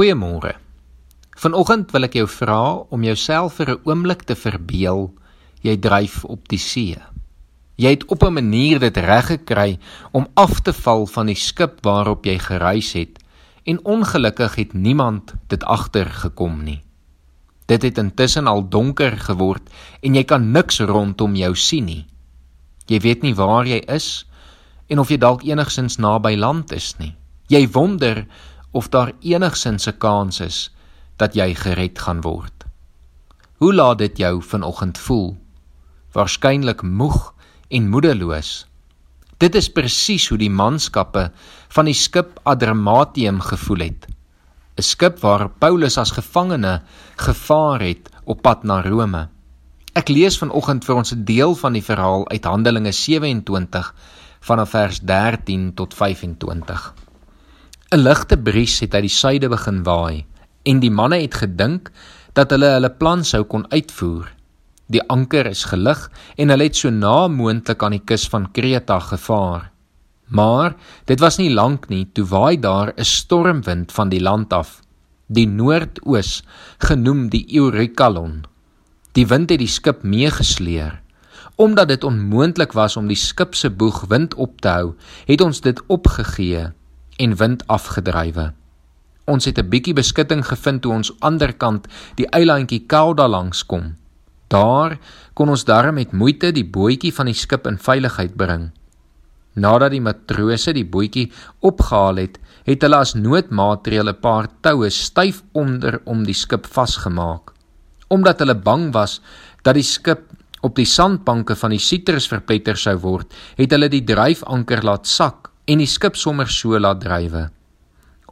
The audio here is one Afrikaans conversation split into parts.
Goeiemôre. Vanoggend wil ek jou vra om jouself vir 'n oomblik te verbeel jy dryf op die see. Jy het op 'n manier dit reg gekry om af te val van die skip waarop jy gereis het en ongelukkig het niemand dit agtergekom nie. Dit het intussen al donker geword en jy kan niks rondom jou sien nie. Jy weet nie waar jy is en of jy dalk enigsins naby land is nie. Jy wonder of daar enigsins 'n kans is dat jy gered gaan word. Hoe laat dit jou vanoggend voel? Waarskynlik moeg en moedeloos. Dit is presies hoe die manskappe van die skip Adramatium gevoel het. 'n Skip waar Paulus as gevangene gevaar het op pad na Rome. Ek lees vanoggend vir ons 'n deel van die verhaal uit Handelinge 27 vanaf vers 13 tot 25. 'n Ligte bries het uit die suide begin waai en die manne het gedink dat hulle hulle plan sou kon uitvoer. Die anker is gelig en hulle het so na moontlik aan die kus van Kreta gevaar. Maar dit was nie lank nie toe waai daar 'n stormwind van die land af, die noordoos genoem die Eurikalon. Die wind het die skip meegesleer. Omdat dit onmoontlik was om die skip se boeg wind op te hou, het ons dit opgegee en wind afgedrywe. Ons het 'n bietjie beskutting gevind toe ons aanderkant die eilandjie Kauda langs kom. Daar kon ons darm met moeite die bootjie van die skip in veiligheid bring. Nadat die matrose die bootjie opgehaal het, het hulle as noodmaatreël 'n paar toue styf onder om die skip vasgemaak. Omdat hulle bang was dat die skip op die sandbanke van die Citrus verpletter sou word, het hulle die dryfanker laat sak en die skip sommer so laat drywe.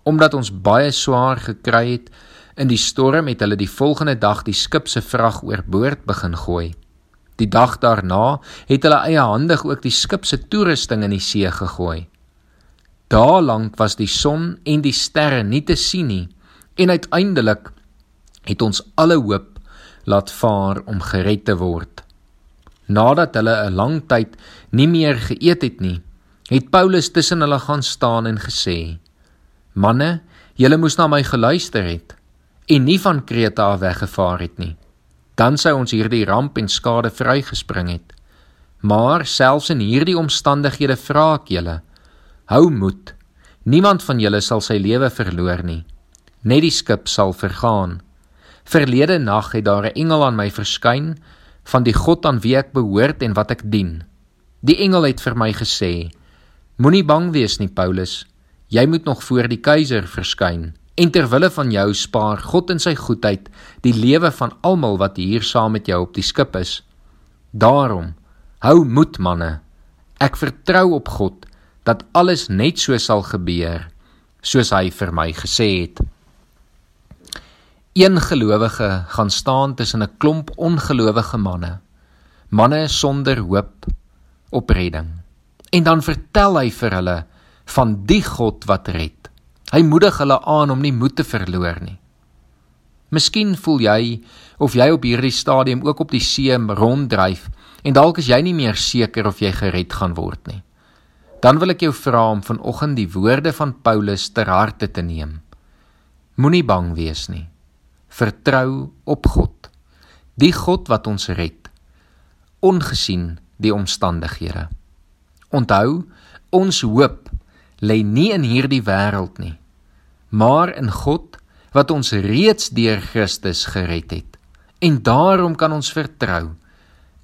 Omdat ons baie swaar gekry het in die storm het hulle die volgende dag die skip se vrag oorboord begin gooi. Die dag daarna het hulle eiehandig ook die skip se toerusting in die see gegooi. Daarlank was die son en die sterre nie te sien nie en uiteindelik het ons alle hoop laat vaar om gered te word. Nadat hulle 'n lang tyd nie meer geëet het nie, het Paulus tussen hulle gaan staan en gesê: "Manne, julle moes na my geluister het en nie van Kreta af weggevaar het nie. Dan sou ons hierdie ramp en skade vrygespring het. Maar selfs in hierdie omstandighede vra ek julle: hou moed. Niemand van julle sal sy lewe verloor nie. Net die skip sal vergaan." Verlede nag het daar 'n engel aan my verskyn van die God aan wie ek behoort en wat ek dien. Die engel het vir my gesê: Moenie bang wees nie, Paulus. Jy moet nog voor die keiser verskyn. En ter wille van jou spaar God in sy goedheid die lewe van almal wat hier saam met jou op die skip is. Daarom, hou moed manne. Ek vertrou op God dat alles net so sal gebeur soos hy vir my gesê het. Een gelowige gaan staan tussen 'n klomp ongelowige manne. Manne sonder hoop op redding. En dan vertel hy vir hulle van die God wat red. Hy moedig hulle aan om nie moed te verloor nie. Miskien voel jy of jy op hierdie stadium ook op die see ronddryf en dalk is jy nie meer seker of jy gered gaan word nie. Dan wil ek jou vra om vanoggend die woorde van Paulus ter harte te neem. Moenie bang wees nie. Vertrou op God. Die God wat ons red, ongesien die omstandighede. Onthou, ons hoop lê nie in hierdie wêreld nie, maar in God wat ons reeds deur Christus gered het. En daarom kan ons vertrou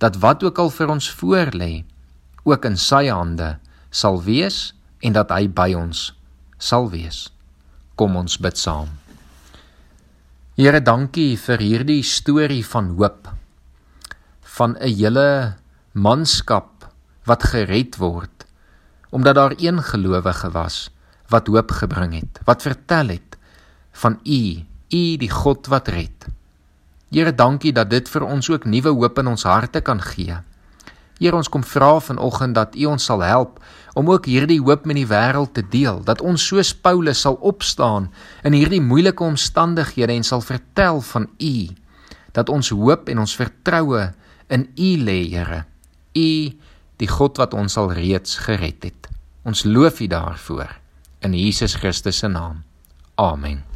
dat wat ook al vir ons voorlê, ook in sy hande sal wees en dat hy by ons sal wees. Kom ons bid saam. Here, dankie vir hierdie storie van hoop van 'n hele manskap wat gered word omdat daar een gelowige was wat hoop gebring het wat vertel het van u u die God wat red. Here dankie dat dit vir ons ook nuwe hoop in ons harte kan gee. Here ons kom vra vanoggend dat u ons sal help om ook hierdie hoop met die wêreld te deel dat ons soos Paulus sal opstaan in hierdie moeilike omstandighede en sal vertel van u dat ons hoop en ons vertroue in u lê Here. U die God wat ons al reeds gered het. Ons loof U daarvoor in Jesus Christus se naam. Amen.